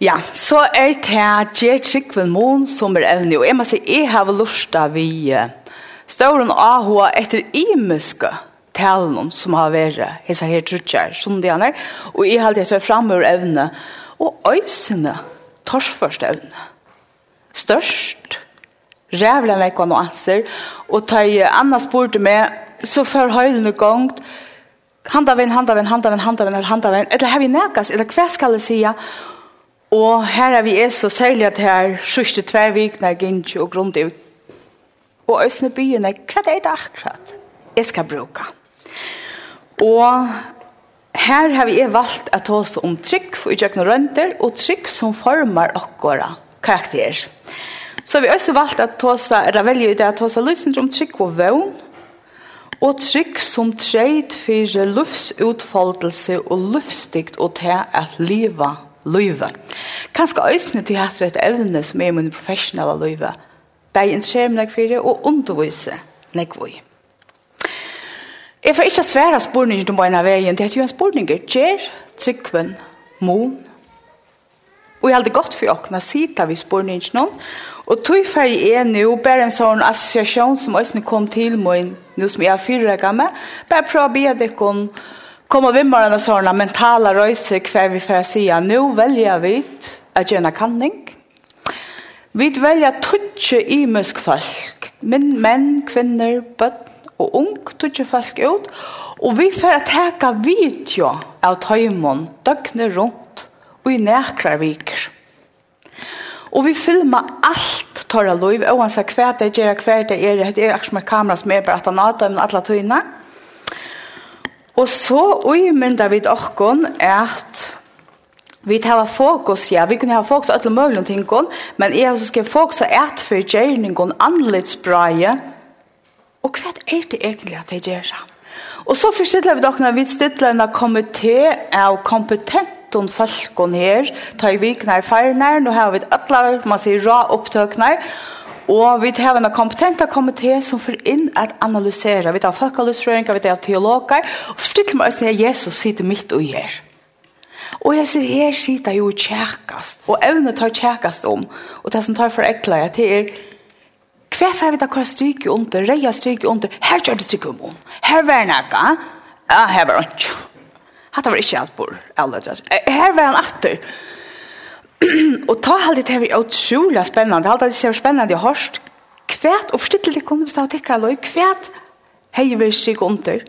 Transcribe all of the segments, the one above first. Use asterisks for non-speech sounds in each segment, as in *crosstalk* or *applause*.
Ja, så er det her Gjer Tryggvind Mån som er evne, og jeg må si, jeg har lyst til vi ståren av hva etter imiske talen som har vært hese her trutjer, som det er, og jeg har alltid sett frem ur evne, og øysene torsførste evne. Størst, rævlig enn og noe anser, og ta i Anna spurte meg, så før høylene gongt, handa vinn, handa vinn, handa vinn, handa vinn, handa vinn, eller har vi nekas, eller hva skal jeg sige, Og her er vi er så særlig at her sørste tvervikene er gynnsi og grunn ut. Og østene byene, hva er det akkurat jeg skal bruke. Og her har vi er valgt at ta oss om trykk for utjøkne rønter og trykk som former akkurat karakter. Så vi har også valgt at ta oss ravelje ut at ta oss løsning om trykk og vøvn og trykk som treit for luftsutfoldelse og luftstikt og til at livet løyve. Kanskje øsne til hatt et evne som er min professionelle løyve. Det er interesserer meg for det, og undervise meg for det. Jeg får ikke svære spørninger til beina veien, det er jo en spørninger. Gjer, tryggven, mon. Og jeg hadde gått for åkna sida vi spørninger noen, og tog for jeg er nå bare en sånn assosiasjon som øyne kom til min, nå som jeg er fyrre gammel, bare prøve å be deg om kommer vi med en sån mentala röjse kvar vi får säga nu väljer vi att göra kanning. Vi väljer tutje i muskfolk, men män, kvinnor, böt og ung tutje folk ut, og vi får att häka video av tajmon døgnet rundt og i nekrar viker. Og vi filmar allt torra liv, oansett hva det gjør, hva det er, det er akkurat med kamera som er bare at han har døgnet alle tøyene. Og så uimynda vi okkon er at vi tar fokus, ja, vi kunne ha fokus på alle mulige ting, men jeg så skal fokus på et for gjerningen, anledsbraie, og hva er det egentlig at jeg gjør det? Og så forstiller vi dere, når vi stiller en komité av kompetent ton falkon her, ta i viknar farnar, nu har vi alle, man sier ra opptøknar, Og vi har en kompetenta komité som får inn at analysera. Vi tar folkalystrøyngar, vi tar teologer. Og så forteller man oss at Jesus sitter midt og her. Og jeg ser her sitter jo tjekast. Og evne tar tjekast om. Og det som tar for ekla er at det er hver fer vi da hver stryke under, reia stryke under, her gjør det stryke om om. Her var nekka, ja, her var ikke. Hatt var ikke alt bor, alle Her var han atter. *clears throat* og ta alt det her er utrolig spennende. Alt det er spennende jeg harst. kvært og forstittel det kunne bestå tikkere løy, kvært hei vi ikke under.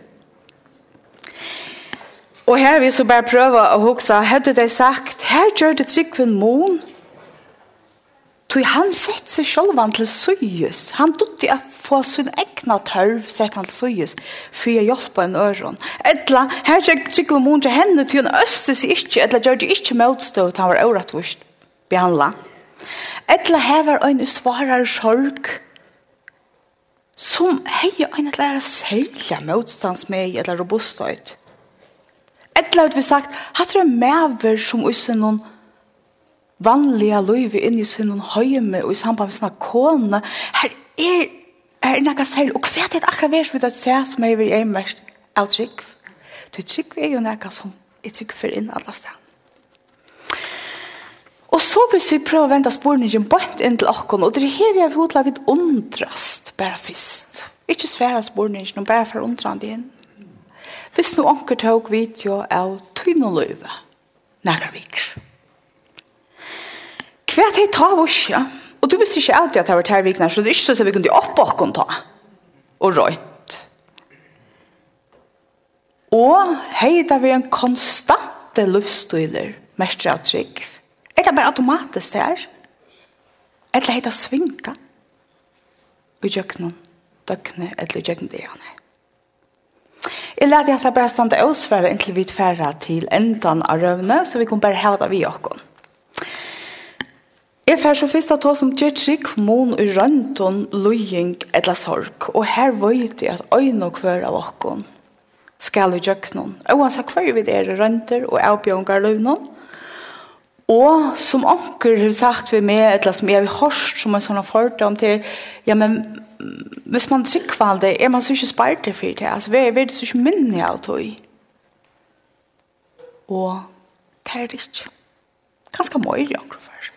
Og her vil vi så bare prøve å huske, hadde de sagt, her gjør det trygg for mån, Tog han sett seg selv til søyes. Han dutte å få sin egna tørv sett han til søyes for å hjelpe en øron. Etla, her tjekk trykker vi måned til henne til hun øste seg ikke, etla gjør det ikke motstå til han var øretvist behandla. Etla hever ein svarar sorg som hei ein at lære særlig motstandsmeg eller robustøyt. Etla har vi sagt, hatt det er maver som usen noen vanliga løyvi inn i sinnen høyme og i samband med sånne kone, her er, er nekka selv, og hva er det akkurat vers vi da se som er vi er mest av trygg? Du trygg er jo nekka som er trygg for inn alle stedene. Og så hvis vi prøver å vente sporningen bort inn til åkken, og det er her jeg vil vi undrast bare først. Ikke svære spørningen, men bare for undrand inn. Hvis noen anker tog video av tynneløyve, nærkere vikker. Nærkere Hva er det jeg tar vurs, ja? Og du visste ikke alltid at jeg var her vikene, så det er ikke så at vi kunne opp og kunne ta. Og røynt. Og hei, da vi en konstante luftstøyler, mestre av trygg. Er det bare automatisk det her? Eller hei, det svinka. Og noen døkne, eller gjør det gjerne. Jeg lærte at jeg bare stande oss inntil vi tverra til endan av røvne, så vi kan bare heve det vi åkken. Jeg fær så fyrst at ta som tjertri kvmon i rønton, løying eller sorg, og her vet jeg at øyne og kvør av åkken skal og gjøk noen. Og han sa hver vi er i rønter og avbjørngar løvnon, Og som anker har sagt vi med, eller som jeg har hørt som en sånn fordom til, ja, men hvis man trykker det, er man så ikke spart det for det, altså, vi er det så ikke minne av det. Og det er det ikke. Ganske mye, jeg anker for.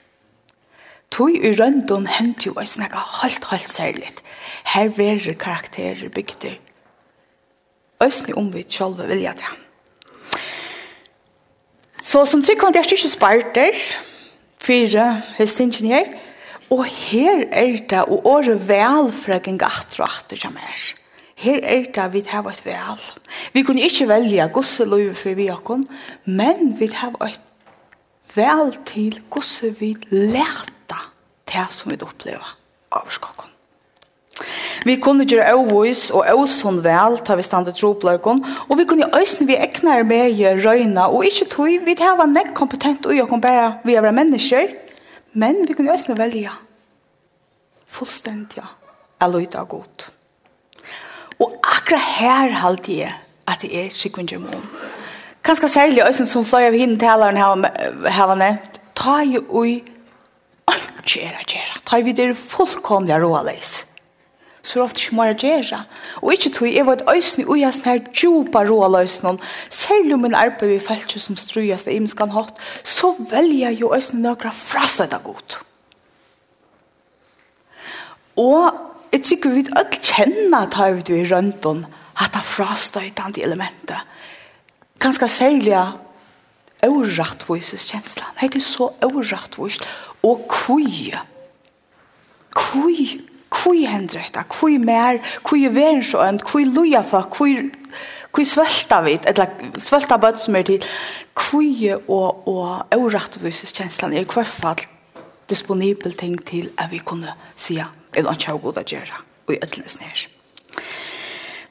Tøy i røndon hent jo eis nekka halt, halt særligt. Her verre karakterer bygder. Øysni omvitt sjolve vilja det. Så som trygg kvant er ikke sparter, fire hestingene her, og her er det, å åre vel fra geng atter og atter som er. Her er det vi har et vel. Vi kunne ikke velge gosse lov for vi okken, men vi har et vel til gosse vi lærte det som vi opplever av skokken. Vi kunne gjøre avvis og avsund vel, ta vi stand til tropløkken, og vi kunne øyne vi ekner med i røyna, og ikke tog vi det var nekk kompetent og jeg kan bare vi er mennesker, men vi kunne øyne velja fullstendig er løyta av godt. Og akkurat her halte jeg at det er sikkert ikke mån. Kanskje særlig, som flere av henne talerne har nevnt, ta jo i ikke er å gjøre. Da vi det fullkomlig råleis. Så er det ofte ikke mer å gjøre. Og ikke tog jeg var et øyne og jeg sånn her djupa råleis noen. Selv om min arbeid i feltet som strøyest og imenskan hatt, så velger jeg jo øyne nøkere frastøyda godt. Og jeg tror vi alle kjenner at vi er rundt om at det er frastøydende elementet. Ganske særlig er rettvises kjenslan. Det er så rettvis og kvøy. Kvøy, kvui hender etta, kvui mer, kvui verensjøen, kvui loja fa, kvui, kvui svølta vit, etla svølta bøtt som er til, kvui og, og årettvises kjenslan er hverfall disponibel ting til at vi kunne sija en anskjau tjau goda gjerra og i ødlenes nær.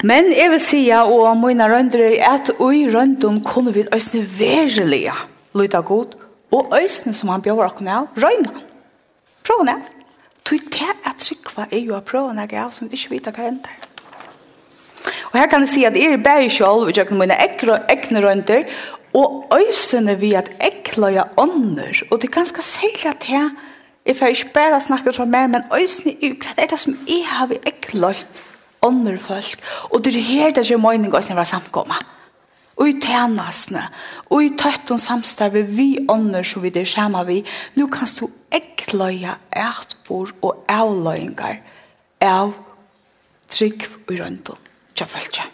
Men jeg vil sija, og mine røndere, at ui røndun kunne vi øsne verelige lyda god, og øysene som han bjør åkken av, røyna. Prøv han av. Tog det at trykva er jo å prøve noe av som vi ikke vet hva ender. Og her kan jeg si at jeg er bare selv, og jeg kan mine ekne røynder, og øysene vi at ekløya ånder, og det er ganske særlig at jeg Jeg får ikke bare snakke fra meg, men øysene, i hva er det som jeg har vi ikke ånder folk. Og det er her det er mening å snakke samkommet. Og i tænasne, og i tøtten samstarve vi ånder som vi der skjema vi, nå kan du ekkløya ætbor og avløyngar av trygg og røndon. Tja følge.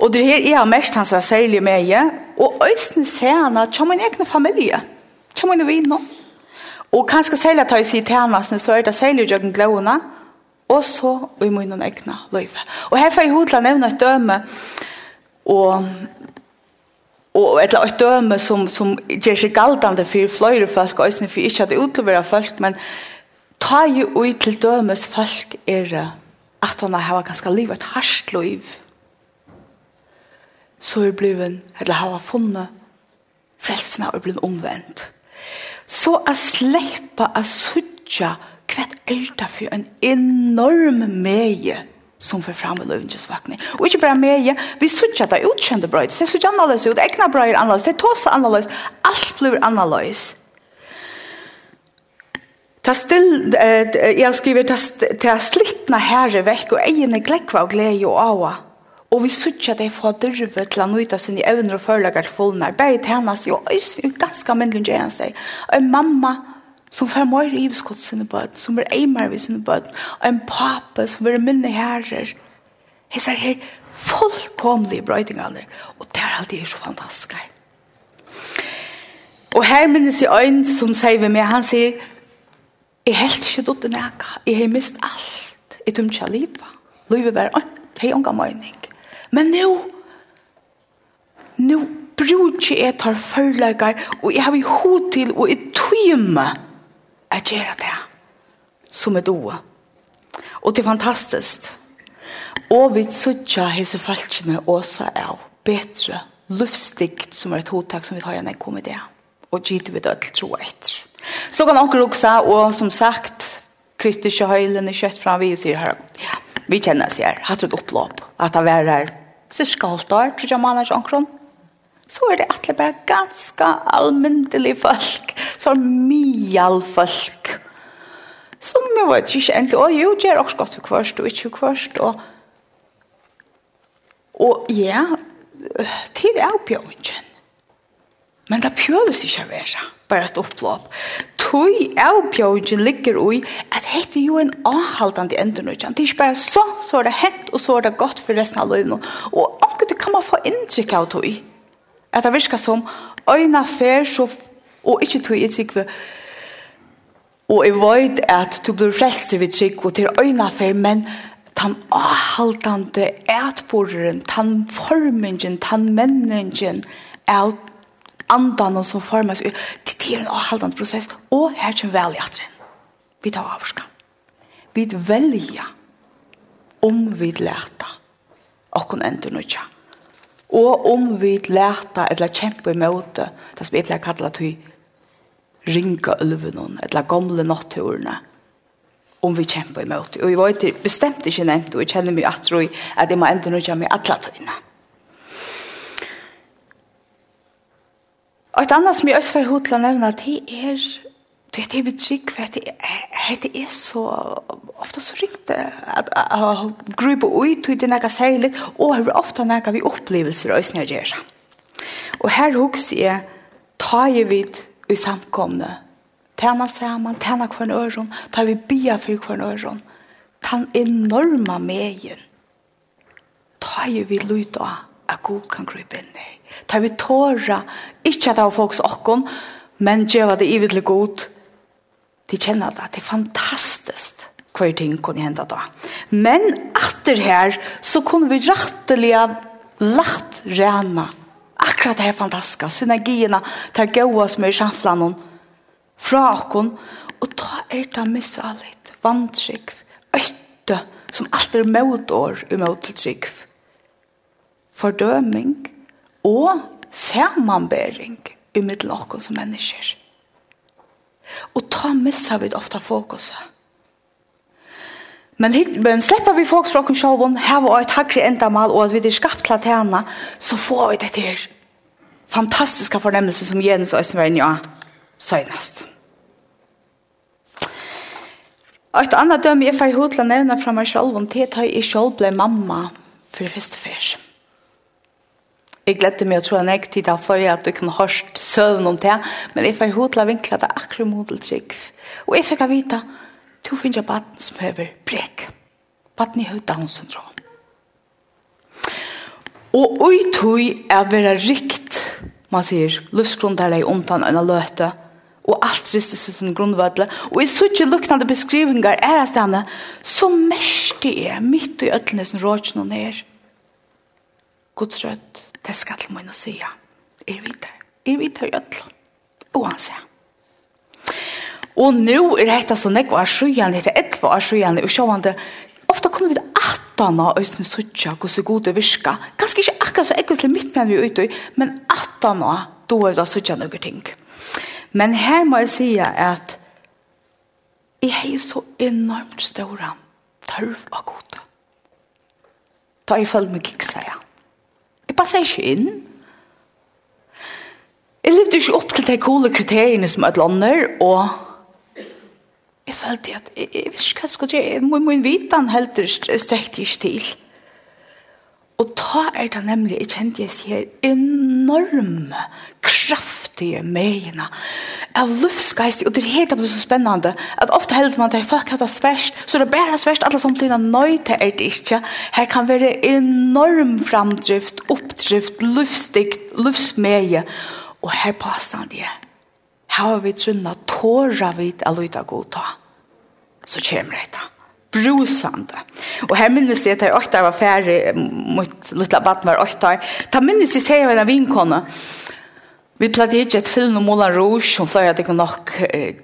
Og det her er mest hans er særlig med jeg, og øyne ser han at tja min egne familie, tja mine vinn Og kanskje særlig at jeg sier tænasne, så er det særlig jøkken gløvene, og så i munnen egne løyve. Og her får jeg hodla nevne et døme, og og et eller døme som, som gjør seg galdende for fløyre folk, og ikke for ikke at det utleverer folk, men ta jo ut til dømes folk er at han har ganske liv, et harskt liv. Så er bliven, eller har funnet frelsene og bliven omvendt. Så å slippe å suttje, hva er det for en enorm meie som får fram i lövens vakne. Og ikke bare med, ja, vi söker det utkjente bröjt, det söker annerledes ut, egna bröjt annerledes, det tåsa annerledes, alt blir annerledes. Ta still, eh, jeg skriver, ta, ta slittna herre väck och egna glekva og glede og aua. Og vi sutja dei fra dyrve til å nøyta sin i evner og førlagar til fullnar. Begge tennas jo, øys, ganske mindre enn jens dei. Og mamma, som får mer i skott sine bød, som er eimer ved sine bød, og en pape som er minne herrer. Jeg ser her fullkomlige brøydingene, og det er alltid så fantastisk. Og her minnes jeg øyn som sier ved meg, han sier, jeg helt ikke dutt nækka, jeg har mist alt, jeg tømmer ikke livet. Livet var ønt, jeg unga mening. Men nå, nå bruker jeg tar følger, og jeg har i hod til, og jeg tøymer, er gjerne det som er doa. Og det er fantastisk. Og vi suttja hese falskene åsa av betre luftstikt som er et hotak som vi tar igjen kom i det. Og gitt vi død til tro etter. Så kan dere også, og som sagt, Kristi Kjøhøylen er kjøtt fram vi og sier her, ja, vi kjenner oss her, hatt et opplåp, at det er her, så skal det, tror jeg man er sånn om, så er det atle bare ganske allmyndelig folk, sånn mye folk. Så jeg vet ikke endelig, og jo, det er også godt for kvørst og ikke kvørst, og, og ja, til er oppgjøringen. Men det prøves ikke å være, bare et opplåp. Tøy av bjøringen ligger i at det er jo en avhaldende endernøyden. Det er ikke bare så, så er det hent, og så er det godt for resten av løyden. Og akkurat kan man få inntrykk av tøy. At det virker som øyne fer så, og ikke tog i trikve, og jeg vet at du blir frelst ved trikve og til øyne fer, men tan avhaltande ætborren, tan formingen, tan menningen, av andan og som formar seg det er en avhaldande prosess og her kommer vel i atren vi tar avska vi velger om vi leta og kun endur nødja Og om vi lærte eller kjempe imot det, det som jeg pleier å kalle til ringa ulven eller gamle natturene, om vi kjempe imot det. Og jeg var ikke, bestemt ikke nevnt, og jeg kjenner meg at jeg at jeg må enda nå komme i alle tøyene. Og et annet som jeg også får hod til å nevne, det er det är vi chick för att det er så ofte så riktig rikt att grupa ut og det er noe særlig, og det er ofte noe vi opplevelser upplevelser och snäger. Og her hooks jeg, tar jeg vidt i samkomne. Tärna sammen, tärna hver en öron, tar vi bia for hver en öron. Tan enorma tar jeg vidt vid av at god kan grupa inn dig. Ta vi tåra, inte at det var folks okkon, men gjeva det ivet god de kjenner det. Det er fantastisk hver ting kunne hende da. Men etter her så kunne vi rettelig lagt rena. Akkurat det her fantastiske. Synergiene tar gode som er i samflanen fra okken. Og da er det misvalgt. Vantrykk, øyte som alt er motår i mottiltrykk. Fordøming og samanbering i middel okken som mennesker. Og ta missa vi ofta fokuset. Men, men slipper vi folk fra konsjoven, her var et hakre enda mal, og at vi er skapt til henne, så får vi dette her fantastiske fornemmelser som Jens og var ja, søgnest. Og et annet døm jeg får hod til å nevne fra meg selv, og det er at jeg selv ble mamma for det første først. Jeg gledde meg å tro en ekk tid av flere at du kunne hørt søvn om det, men jeg fikk hodla vinkla det akkurat mot det trygg. Og jeg fikk vite, du finner baden som høver brek. Baden i høy Down-syndrom. Og ui tui er vera rikt, man sier, luftsgrunndare er omtann enn løte, og alt ristes ut som grunnvødle, og i suttje luknande beskrivingar er det stedene, så merste jeg mitt i ødlenes rådsen og ned. Guds rødt det skal til meg å si, er vi der, er vi der i ødelen, og han sier. Og nå er dette så nekk var sjøen, det er et var sjøen, og sjøen ofte kunne vi det attana øyne suttja, hvor så god det virka. Ganske ikke akkurat så ekvislig midt med vi er ute, men attana, da er det suttja noen ting. Men her må jeg si at jeg er så enormt ståra tørv av god. Da jeg følger meg ikke, sier jeg passer ikke inn. Jeg levde ikke opp til de coole kriteriene som et lander, og jeg følte at jeg, jeg visste ikke hva jeg skulle gjøre. Min, min vitan vite han helt strekt ikke til. Og da er det nemlig, jeg kjente jeg sier, enorm kraft viktige megene av livsgeist, og det er helt så spennende at ofte helder man til folk har det sverst, så det er bare sverst, alle som tyder nøy til er det ikke. Her kan være enorm framdrift, oppdrift, livsdikt, livsmeie, og her passer han det. Her har vi trunnet tåra vidt av lydet god ta. Så kommer dette brusande. Og her minnes jeg at jeg åtta var ferdig, mot Lutla baden var åtta. Ta minnes jeg sier jeg en vinkone, Vi platt ikke et film om Moulin Rouge, som flere at jeg nok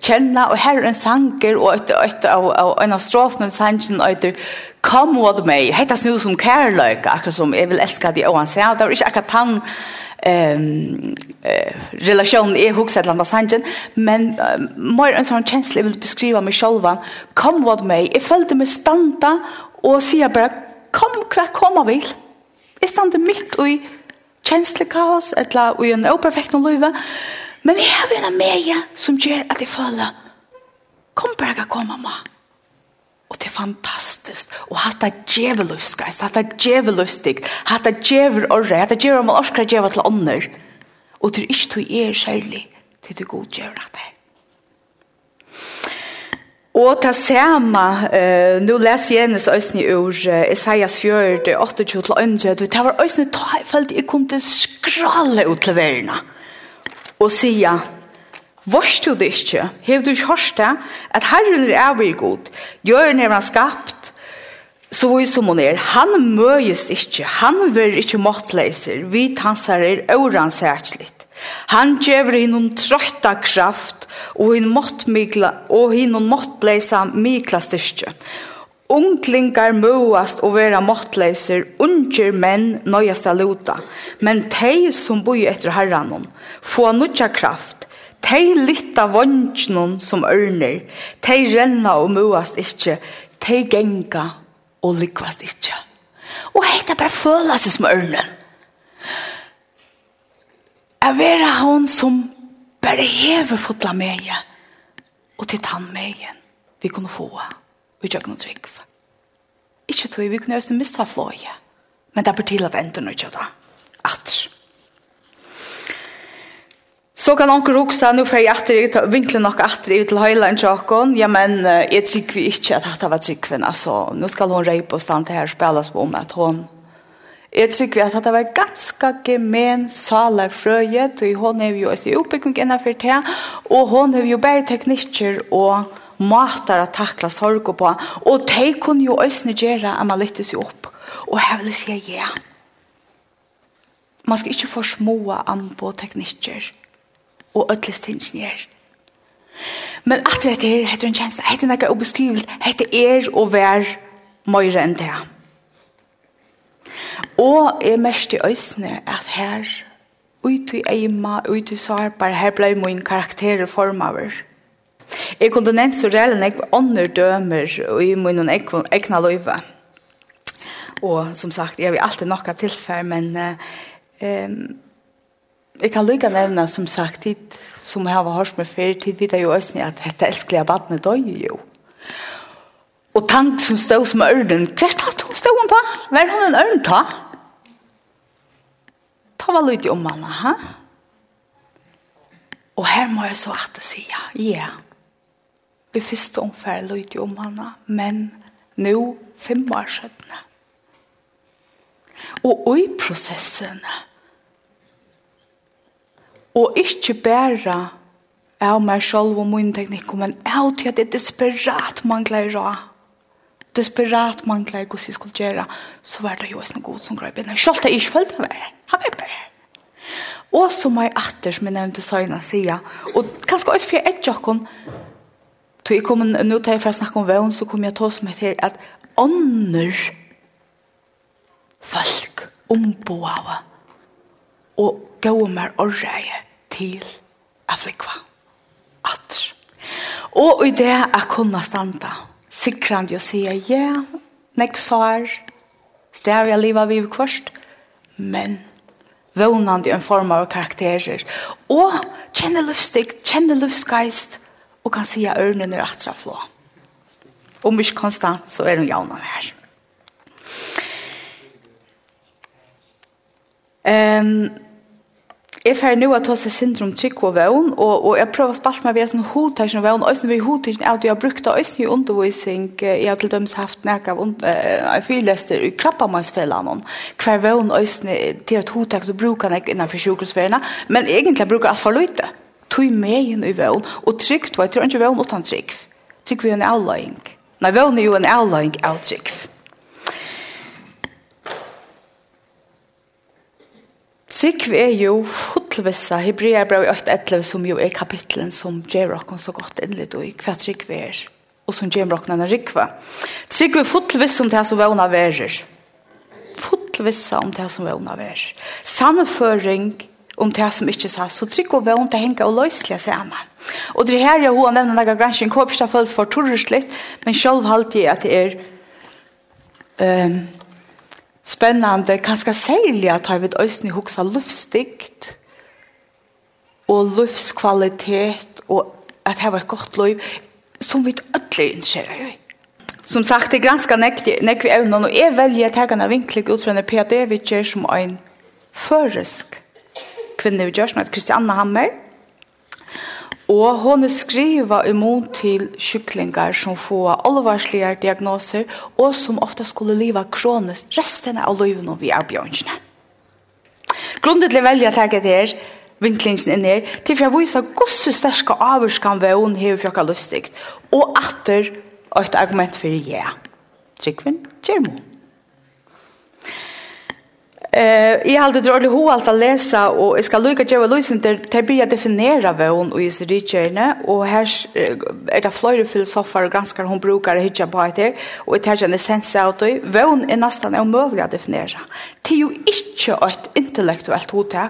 kjenne, og her er en sanger, og et, et, av, av, en av strofene sangen etter Come with me, hette snu som kærløyke, akkurat som jeg vil elske de og han sier. Det var ikke akkurat han um, uh, relasjonen i hukset til andre sangen, men um, mer en sånn kjensle jeg vil beskrive meg selv, Come with me, jeg følte meg standa og sier bare, kom hva kommer vil. Jeg standa midt og i kjenslekaos, etla og en operfekt noen løyve. Men vi har en meie som gjør at jeg føler, kom bare ikke komme, mamma. Og det er fantastisk. Og hatt det djeveløvsgeist, hatt det djeveløvsdikt, hatt det djevel orre, hatt det djevel om man orsker djevel til ånder. Og det er ikke du er særlig til du godgjør at det. Og ta sema, uh, nu les Jens òsni ur uh, Isaias 4, 28 til 1, det var òsni ta, i felt jeg kom til skralle ut til verina. Og sia, vorst du det ikke? Hev du ikke hørst det? At Herren er avir god. Gjør når han skapt, så vi som hun er. Han møyest ikke. Han vil ikke måttleiser. Vi tansar er øvransærtligt. Han gjever hinnom trøyta kraft og hinnom måttmikla og hinnom måttleisa mikla styrke. Unglingar møast og vera måttleiser, unger menn nøyast luta, men tei som boi etter herranon, få nutja kraft, tei litta vantjnon som ørner, tei renna og møast ikkje, tei genga og likvast ikkje. Og heita bare føla seg som ørnen. Jeg vil ha hon som bare hever fotla med og til tann med vi kunne få og gjør noe trygg. Ikke tog vi kunne også mista fløye, men det er på til at enda noe gjør det. At. Så kan onker roksa, nu får jeg atter, vinkler nok atter i til høyla en tjokken, ja, men jeg trykker vi ikke at dette var trykken, altså, nå skal hun reipe og stande her og spille oss på om at hun Jeg tror vi at det var ganske gemen saler frøye, og hun er jo også i oppbygging innenfor det, og hun er jo bare teknikker og måter å takle sorg på, og de kunne jo også gjøre at man lytte analytisk opp. Og jeg vil si ja. Man skal ikke få små an på teknikker og ødelsestingenier. Men at det er, heter en kjensla, heter noe beskrive, heter er og vær møyre enn det. Ja Og jeg mest i øsne at her, ut i eima, ut i sarpar, her blei min karakter formaver. Jeg kunne nevnt så reelt nek ånder dømer i min egna løyve. Og som sagt, jeg vil alltid nokka tilfær, men um, jeg kan lykka nevna som sagt, tid som jeg har hørt med fyrir tid vidar jo øsne at dette elskelige badne døy jo. Og tank som stod som ørden, hvert hatt stod hun ta? Var hun en ørn ta? Ta var lydig om henne, ha? Og her må jeg så at si, ja, ja. Vi første omfærd lydig om henne, men nå fem år siden. Og i prosessen, og ikke bare av meg selv og min teknikk, men av til at det er desperat mangler råd desperat mangla hvordan jeg skulle gjøre, så var det jo en god som grøy begynner. Selv det er ikke følte var det. Han er bare. Og så må jeg atter, som jeg nevnte søgna sida, og kanskje også for jeg er ikke jokken, så jeg kom, nå tar jeg for å snakke om vevn, så kom jeg til å som heter at ånder folk omboere og gå mer orreie til Afrika. Atter. Og i det er kunne standa, sikrande och säga ja, nek svar, strävar jeg livet vi kvarst, men vånande en form av karakterer. Og kjenne livsstick, kjenne livsgeist og kan si at ørnen er atra flå. Om ikke konstant så er hun jauna her. Um, Jeg fer nu at hos syndrom trykk og vøvn, og, og jeg prøver å spalte meg ved sånn hodtøysene og vøvn, og sånn ved hodtøysene at jeg har brukt øyne i undervisning, jeg har til dømes haft nek av uh, fyrlester i krabbamansfellene, hver vøvn også til at hodtøysene så bruker jeg innenfor sjukhusferiene, men egentlig bruker jeg alt for løyte. Tøy med inn i vøvn, og trygg, jeg tror ikke vøvn uten trygg. Trygg vi er en avløying. Nei, vøvn er jo en avløying av trygg. Trygg er jo fullvissa Hebrea brev 8.11 som jo er kapitlen som gjør dere så godt endelig, og hva trygg vi er og som gjør dere denne rikva. Trygg er fullvissa om det som vana verer. Fullvissa om det som vana verer. Sannføring om det som ikke sa, så trygg og vant det henger og løslige sammen. Og det her jeg har nevnt noen gransjen, kåpstad føles for torrest litt, men selv halte jeg at det er um, spennende, kanskje særlig at vi øyne hoksa løvstikt og løvskvalitet og at det var et godt liv som vi ødelig innskjører i. Som sagt, det granska nekvi evnen, og jeg velger tegene vinklik ut fra en PhD vi gjør som en føresk kvinne vi gjør, som heter Kristianne Hammer, Og hon er skriva imot til kyklingar som får alvarslige diagnoser og som ofta skulle liva kronisk resten av livet vi er bjørnsene. Grunden til å velge å tenke det her, vinklingen inn her, til for jeg viser gosse sterske avvarskan ved hun her fjokka jeg lustigt, og atter og et argument for ja. Trykven, Gjermund. Eh, jag hade alltid roligt hur allt att läsa och jag ska lucka ge vad Louis inte ta bli definiera vad hon och is richerne och här är det flera filosofer och granskar hon brukar hitta på det och det här känns sens out och vad hon är nästan omöjlig att definiera. Det är ju inte ett intellektuellt hotag.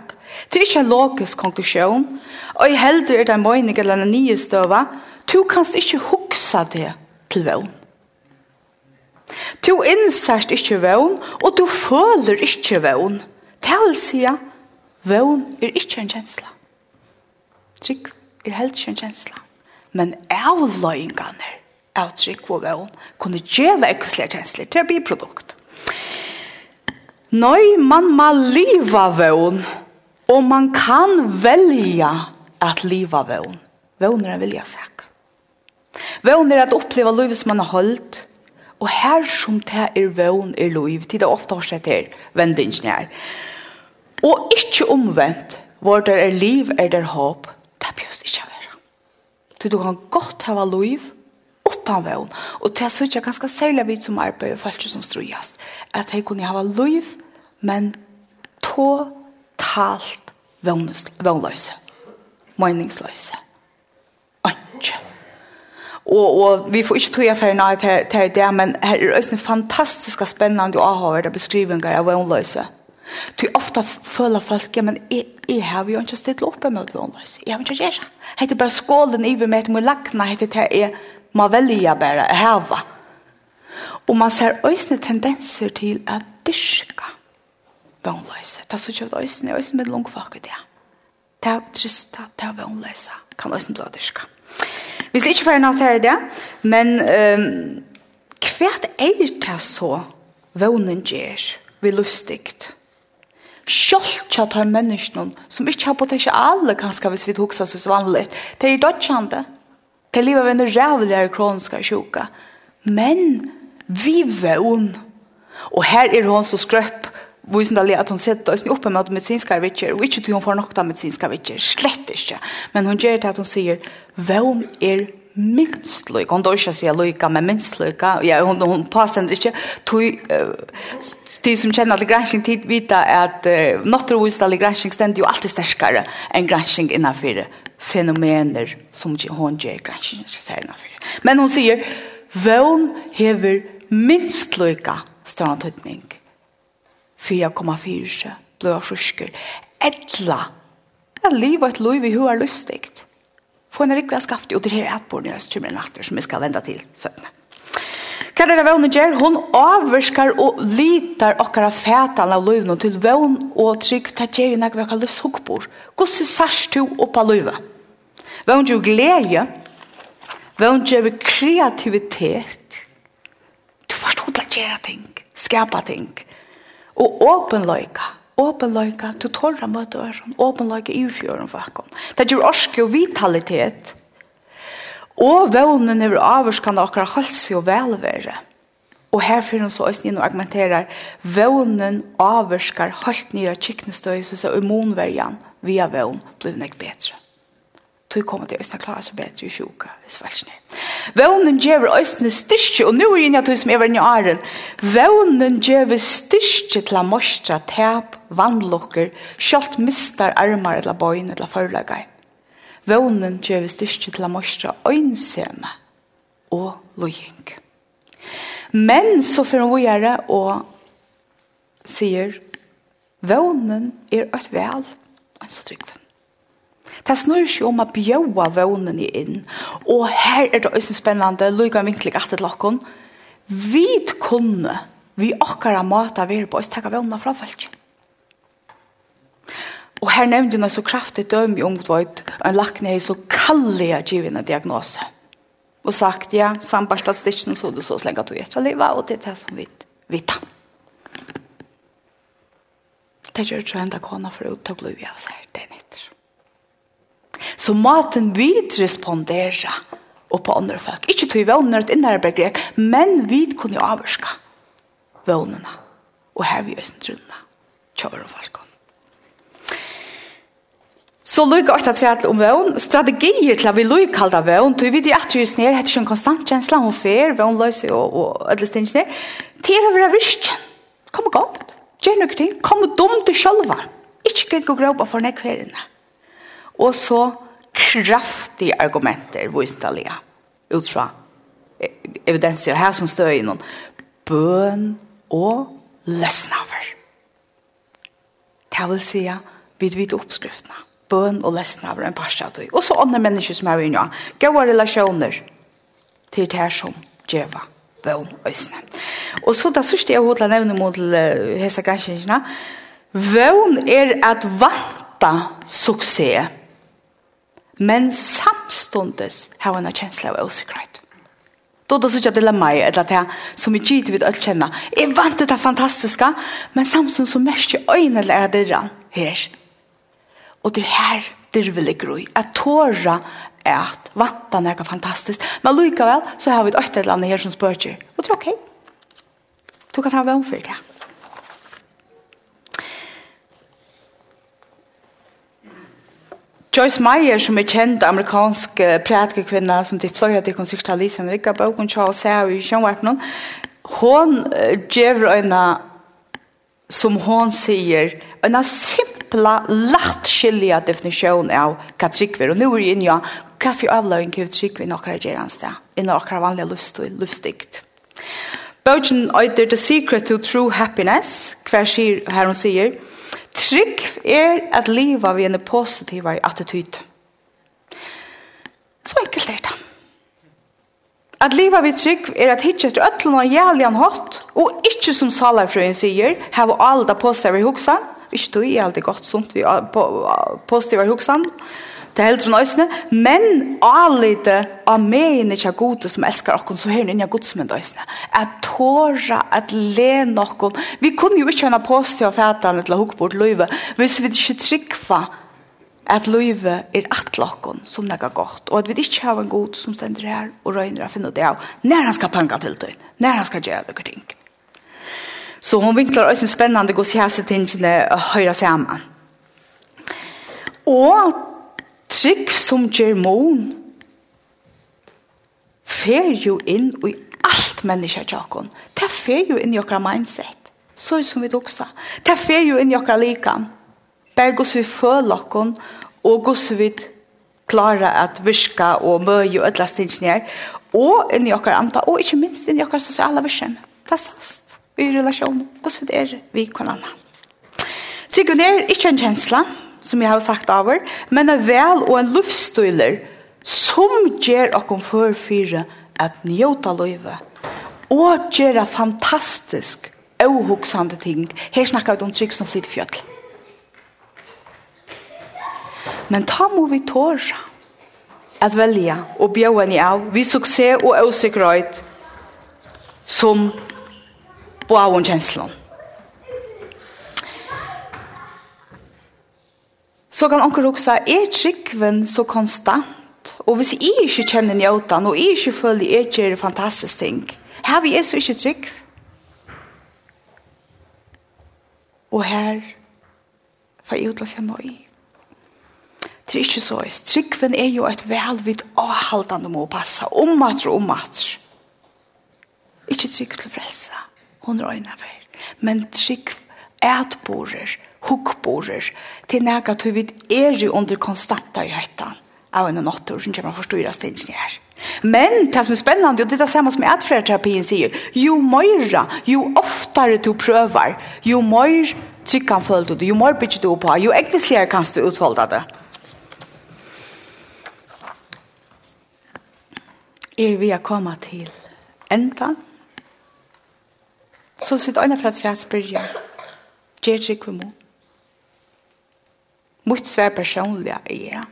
Det är inte en logisk konklusion. Och i hellre är det en mening eller en ny stöva. Du kan inte huxa det till vad. hon. Du innsert ikke vøvn, og du føler ikke vøvn. Det vil si at vøvn er ikke en kjensla. Trygg er helt ikke en kjensla. Men avløyingene av trygg og vøvn kunne gjøre ekkuslige kjensler til å bli produkt. Nøy, man må liva vøvn, og man kan velja at liva vøvn. Vøvn er en vilja sak. Vøvn er at oppleva livet som man har holdt, Og her som det er vøn i lov, til det ofte har sett her, vendingen her. Og ikke omvendt, hvor det er liv er det håp, det behøves ikke å være. Så du kan godt ha lov, utan vøn. Og det er så ikke ganske særlig vidt som arbeid, for ikke som strøyest, at jeg kunne ha lov, men totalt vønløse. meningsløse. Og, og vi får ikke tog for en av til det, men her er det fantastiske fantastisk spennende og avhårde beskrivinger av vannløse. Du ofta føler folk, ja, men jeg, jeg har jo ikke stilt opp med vannløse. Jeg har ikke gjort det. Det er bare skålen i meg, det må lakne, det er jeg må velge bare å heve. Og man ser også tendenser til at dyrke vannløse. Det er så kjøpt øyne, øyne med langfag i det. Det er trist, det er vannløse. Kan øyne bli dyrke. Vi skal ikke være noe til det, men um, hva er det så vånen gjør vi lustigt? Sjølt Sjoltja tar menneskene som ikke har potensial, kanskje hvis vi tok seg så vanlig. Det er dødkjende. Det er livet av en rævligere kroniske sjuka. Men vi vån. Og her er hun så skrøpp visende alle at hun sitter oss oppe med medicinske vitcher, og ikke til hun får nok av medicinske vitcher, slett ikke. Men hun gjør det at hun sier, hvem er minst lykke? Hun dør ikke å si lykke, men minst lykke. Ja, hun, hun pasender ikke. Tog, uh, de som kjenner til gransking tid vet at uh, nåttere visende alle gransking stender jo alltid sterkere enn gransking innenfor fenomener som hun gjør gransking innenfor. Men hun sier, hvem hever minst lykke større tøytning? 4,4 seg, blå frusker, etla, det er liv og et liv i hva er livsdikt. Få en rikve skaft ut til her etbordet i Østkymmeren natter, som vi skal vende til søvnene. Hva er det vevnen gjør? Hun avverskar og litar okkara fætan av løyvene til vevn og trygg til gjør jo nekve okkara løvshuggbor. Hvordan sørst du oppa løyve? Vevn gjør glede. Vevn gjør kreativitet. Du forstår til å gjøre ting, skapa ting. Og åpenløyka, åpenløyka, til torra møte øren, åpenløyka i fjøren fakon. Det gjør orske og vitalitet, og vånen er avvarskende akkurat halsi og velvære. Og her fyrir så oss inn og argumenterer, vånen avvarskar halvt nye kiknestøy, så immunverjan via vån blir nek betre tog kommer til Østene klare seg bedre i sjuka, hvis vel ikke. Vånen gjør Østene styrke, og nå er jeg inne til som er i åren. Vånen gjør styrke til å mostre, tæp, vannlokker, kjølt mister armar eller bøyne eller forlager. Vånen gjør styrke til å mostre øynsømme og løying. Men så får hun gjøre og sier, vånen er et vel, en så trygg Det snur ikke om å bjøve vånene inn. Og her er det også spennende, lykke vinklig at det lakken. Vi kunne, vi akkurat måte være på, oss, takke vånene fra folk. Og her nevnte hun så kraftig døm i ungdvøyt, og en lakne er så kallig av givende diagnose. Og sagt, ja, sambarsta stitchen så du så slenge at du etter livet, og det er det som vi vet. Det gjør ikke enda kona for å ta blod av seg, det er nytt. Så maten vi responderer og på andre folk. Ikke tog vågner et innere begrep, men vi kunne avvarske vågnene. Og her vi østen trunna. Kjøver og folk. Så lukk åtta træt om vågn. Strategier til at vi lukk kalda vågn. Tog vi de at just ned, hette en konstant kjensla om fer, vågn løse og, og ødelig stingene. Til å være virst. Kom og gott. Gjør noe ting. Kom og dom til sjølva. Ikke gikk og gråpa for nekverene. Og så kraftige argumenter vistalige ut fra evidenser her som støy innan bøn og lesnaver. Det vil si vid vid oppskriftene. Bøn og lesnaver er en parst av. Og så andre mennesker som er inne. Gode relasjoner til det som djeva vøn øsne. Og så da sørste jeg hodla nevne mot hese granskjengene. Vøn er at vanta suksess men samstundes har en kjensla av osikkerhet. Då då så jag dilemma är det som vi gitt vid att känna. Jag vant det fantastiska, men samstundes så mest jag ögonen eller det där här. Och det här det vill jag groj. Att tåra är att vanta något fantastiskt. Men lika väl så har vi ett eller annat här som spörjer. Och det är okej. Okay. Du kan ta vän för det här. Joyce Meyer som er kjent amerikansk prätkvinna som till flera till konsertalisen Ricka Bogen Charles Howe i Schönwarpen hon gjør øyne som hon säger en simpla lätt skilja definisjon av hva tryggver. Og katsikver och inn är hva for avløring hva katsikver i några geransta i några vanliga lust och lustdikt øyder The Secret to True Happiness, hva sier, her hun sier, Trygg er at livet vi en positiv attityd. Så enkelt er det. At livet vi trygg er at hitje etter ötlun og jæljan hatt, og ikke som salarfrøyen sier, heva i positivare hoksan, ikkje tog i alda godt sunt vi positivare hoksan, og til heldur nøysene, men alite av megin ikkje gode som elskar okkon, så herin innja godsmynd nøysene. At tåra, at le noen. Vi kunne jo ikkje hana påstå av fætan til bort løyve, hvis vi ikke trykva at løyve er at lokkon som det er godt, og at vi ikke har en god som stender her og røyner a finne det av, når han skal panga til døgn, når han skal gjøre noen ting. Så hon vinklar også spennende gos hæse tingene å høyre sammen. Og trygg som germon fer jo inn i allt menneska tjokkon. Det fer jo inn i okra mindset. Så som vi doksa. Det fer jo inn i okra likan. Berg gos vi følokkon og gos vi klara at virka og møy og ødla stinsinjer og inn i okra anta og ikkje minst inn i okra sosiala virsen. Det er sast. Vi i relasjon. Hvordan vi er vi kan anna. Tryggen er ikkje en kjensla, som jeg har sagt over, men er vel og en luftstøyler som gjør dere for fire at njøta løyve. Og gjør fantastisk avhoksende ting. Her snakker vi om trygg som flytter fjøtl. Men ta må vi tåre at velja og bjøve en av vi suksess og avsikkerhet som på avgjørelsen. så kan onkel også hugsa, er tryggven så konstant? Og hvis jeg ikke kjenner njøtan, og jeg ikke føler jeg gjør fantastisk ting, her vi er så ikke trygg. Og her får jeg utlass jeg nøy. Det er ikke så. Tryggven er jo et velvidt avhaldende må passe, omater og omater. Ikke trygg til frelse. Hun røyner vel. Men trygg er at borer hukkborer til nega til vi er jo under konstanta i høytan av en nattor som kommer forstyrra stilsen her. Men det som er spennende, og det er det samme som atferdterapien sier, jo møyra, jo oftare du prøver, jo møyr tryggan følte du, jo møyr bygger du på, jo ekvisligere kan du utvalda det. Er vi å komme til enda, så sitt øyne fra et sæt spyrja, gjer trykk vi mot. Mitt svär personliga jeg.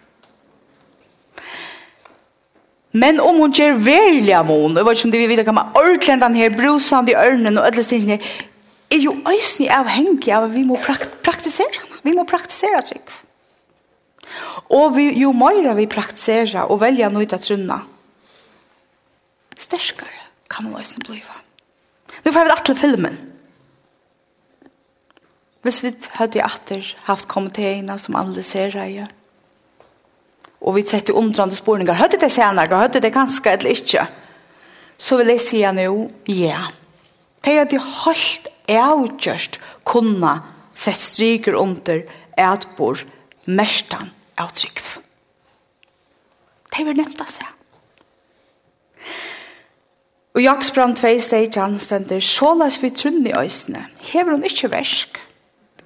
Men om hon ger välja mån, og vet inte om det vi vet, kan man ordentlig den her brusende i ørnen og ødelig stingene, er jo øyne avhengig av at vi må prakt praktisera. Vi må praktisera trygg. Og vi, jo mer vi praktisera og välja noe til trunna, stärskare kan man ösnig bliva. Nu får vi att till filmen. Hvis vi hadde atter haft komiteina som analyserer jeg, og vi sette omtrande spårningar, hadde det senere, hadde det ganske eller ikke, så vil jeg si nå, ja. Det er de holdt avgjørst kunne sett stryker under et etbor mestan av trygg. Det vil nevnta seg. Og Jaksbrand 2 steg han stender, så sålas vi trunn i øysene, hever hun ikke versk,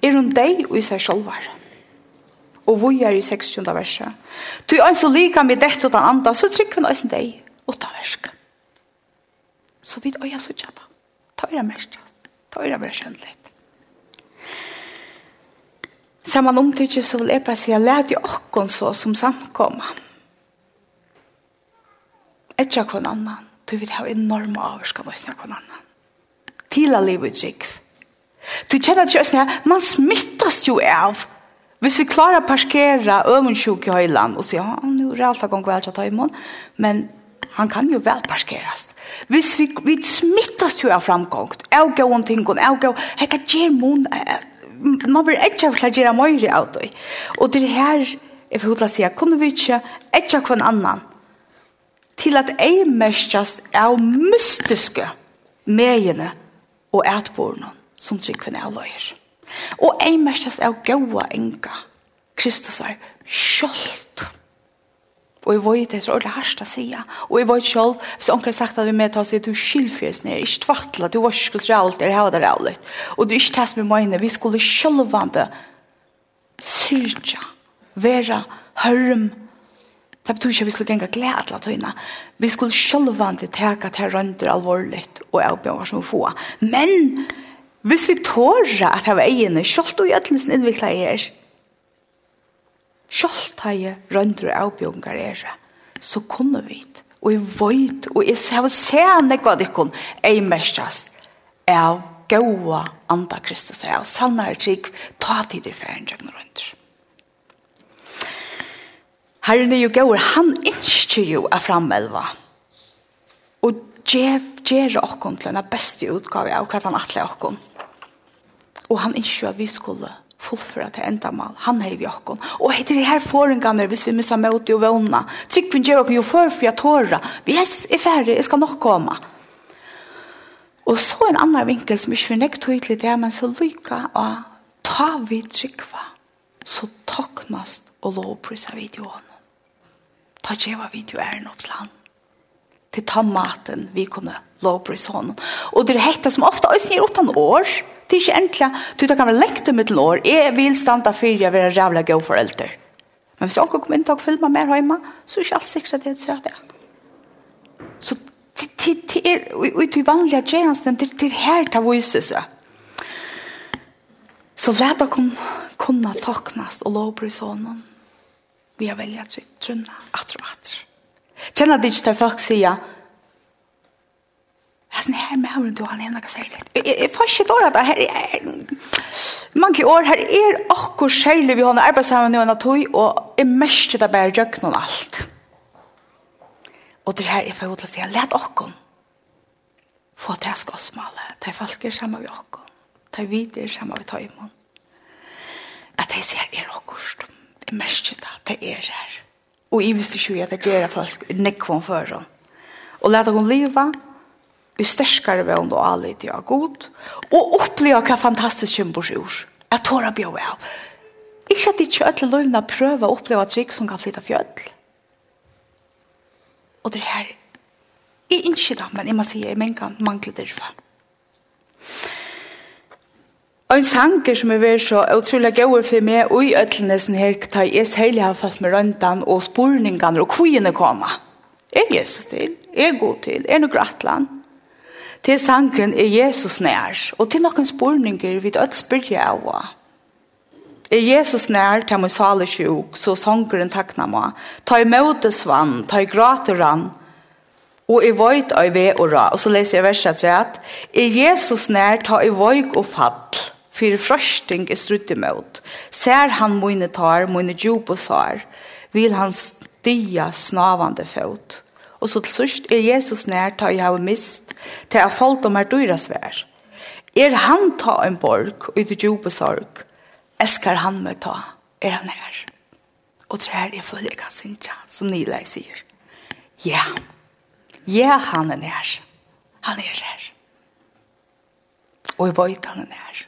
er hun deg og i seg sjolvar. Og vi er i 16. verset. Du er altså lika med dette og den andre, så trykker hun også deg og utan versk. Så vidt øya så tjata. Ta øyra mest. Ta øyra bare skjønnelig. man omtrykker så vil jeg bare si, jeg let jo okkon så som samkommer. Etter kvann annan, du vil ha enorma avskan og snakka kvann annan. Tila livet trygg. Tila Du kjenner ikke østene man smittas jo av. Hvis vi klarer å parskere øvensjuk i høyland og sier, han nu er alt gong vel til å ta imot, men han kan jo vel parkeres. Hvis vi, vi smittas jo av framgångt, jeg går om ting, jeg går, jeg kan gjøre mon, man blir ikke av å gjøre møyre av det. Og det her, jeg vil hodla sier, kunne vi ikke, ikke av en annan, til at jeg mestast av mystiske megene og etborene som tryggven er løyer. Og ei mestas er gaua enga, Kristus er kjolt. Og jeg vet det er så ordentlig hardt å si. Og jeg vet selv, hvis onker har sagt at vi med tar seg, du skilfjøs ned, ikke tvartla, du var ikke skulle alt, eller hava det realt. Og du ikke tas med mine, vi skulle sjølvande syrja, vera, hørm, Det betyr ikke at vi skulle genga glede av tøyene. Vi skulle sjølvande teka til rønder alvorligt og avbjørn som vi få. Men Hvis vi tårer at jeg hava egene, kjolt og gjødlensen innviklet er, kjolt har jeg røndre avbjørngar er, så kunne vi det. Og jeg vet, og jeg ser og ser jeg hva det dikkon, jeg mestast, av gode andre Kristus, av sannere trygg, ta tid i færen djøgn røndre. Herren er jo gaur, han innskjer jo av framelva. Og gjør gjer okkon til den beste utgave av hva han atler okkon. Og han ikke at vi skulle fullføre til endamal. Han er i okken. Og etter det her forengene, hvis vi misser møte og vågna, tryggven gjør oss jo før for jeg tårer. Yes, er ferdig, jeg skal nok komme. Og så en annan vinkel som ikke vi nekt tydelig det, men så lykka av ta vi tryggva, så taknast og lovprisa videoen. Ta djeva video er en oppland til ta maten vi kunne lovprisa honom. Og det er hekta som ofta, også snir åttan år, Det er ikke endelig, du tar kan være lengt til mitt år, jeg vil standa fyrir jeg vil være rævla gøy forelder. Men hvis jeg kommer inn til å filmer mer hjemme, så er ikke alt sikkert at jeg ser det. Så det er, ut i vanlige tjenestene, det er her å vise seg. Så leta dere kunne taknast og lovbry sånn. Vi har velja trunna atro atro. Kjenner det ikke til folk sier, sen her med du, han er noe særlig. Jeg får ikke dårlig at her er... Mange år her er akkur særlig vi har noe arbeid sammen en tog, og jeg mest det bare gjør noen alt. Og det her er for å si, let akkur få til å skåsmale. Det er folk er sammen med akkur. Ta er vidt er sammen med tøymon. At jeg ser er akkur. Det mest det, det er her. Og jeg visste ikke at det gjør folk nekvann for henne. Og leta hon liva, i sterskare vevn og alit av god, og oppleva hva fantastisk kjempers ur. Jeg tår å bjør av. Ikke at ikke alle løvna prøver å oppleva trygg som kan flytta fjøll. Og det her, jeg ikke da, men jeg må si, jeg mener mangler det for. Og en sanger som er vært så utrolig gøy for meg, og i ødelnesen her, tar jeg særlig har falt med røntgen og spurningene og kvijene kommer. Er Jesus til? Er god til? Er noe grattland? til sangren er Jesus nær, og til noen spurninger vil jeg spørre av. Er Jesus nær til min sale sjuk, så sangren takna meg. Ta i møtes vann, ta i grater rann, og i vøyt av ve og ra. Og så leser jeg verset rett. Er Jesus nær ta i vøyk og fall, for frøsting er strutt imot. Ser han mine tar, mine djup og sar, vil han stia snavande fot. Og så til sørst er Jesus nær ta i hava mist, til at folk om er dyra svær. Er han ta en borg og ut i djupe sorg, eskar han med ta, er han her. Og trær er følge kan sinja, som Nilei sier. Ja, ja, han er nær. Han er her. Og jeg vet han er nær.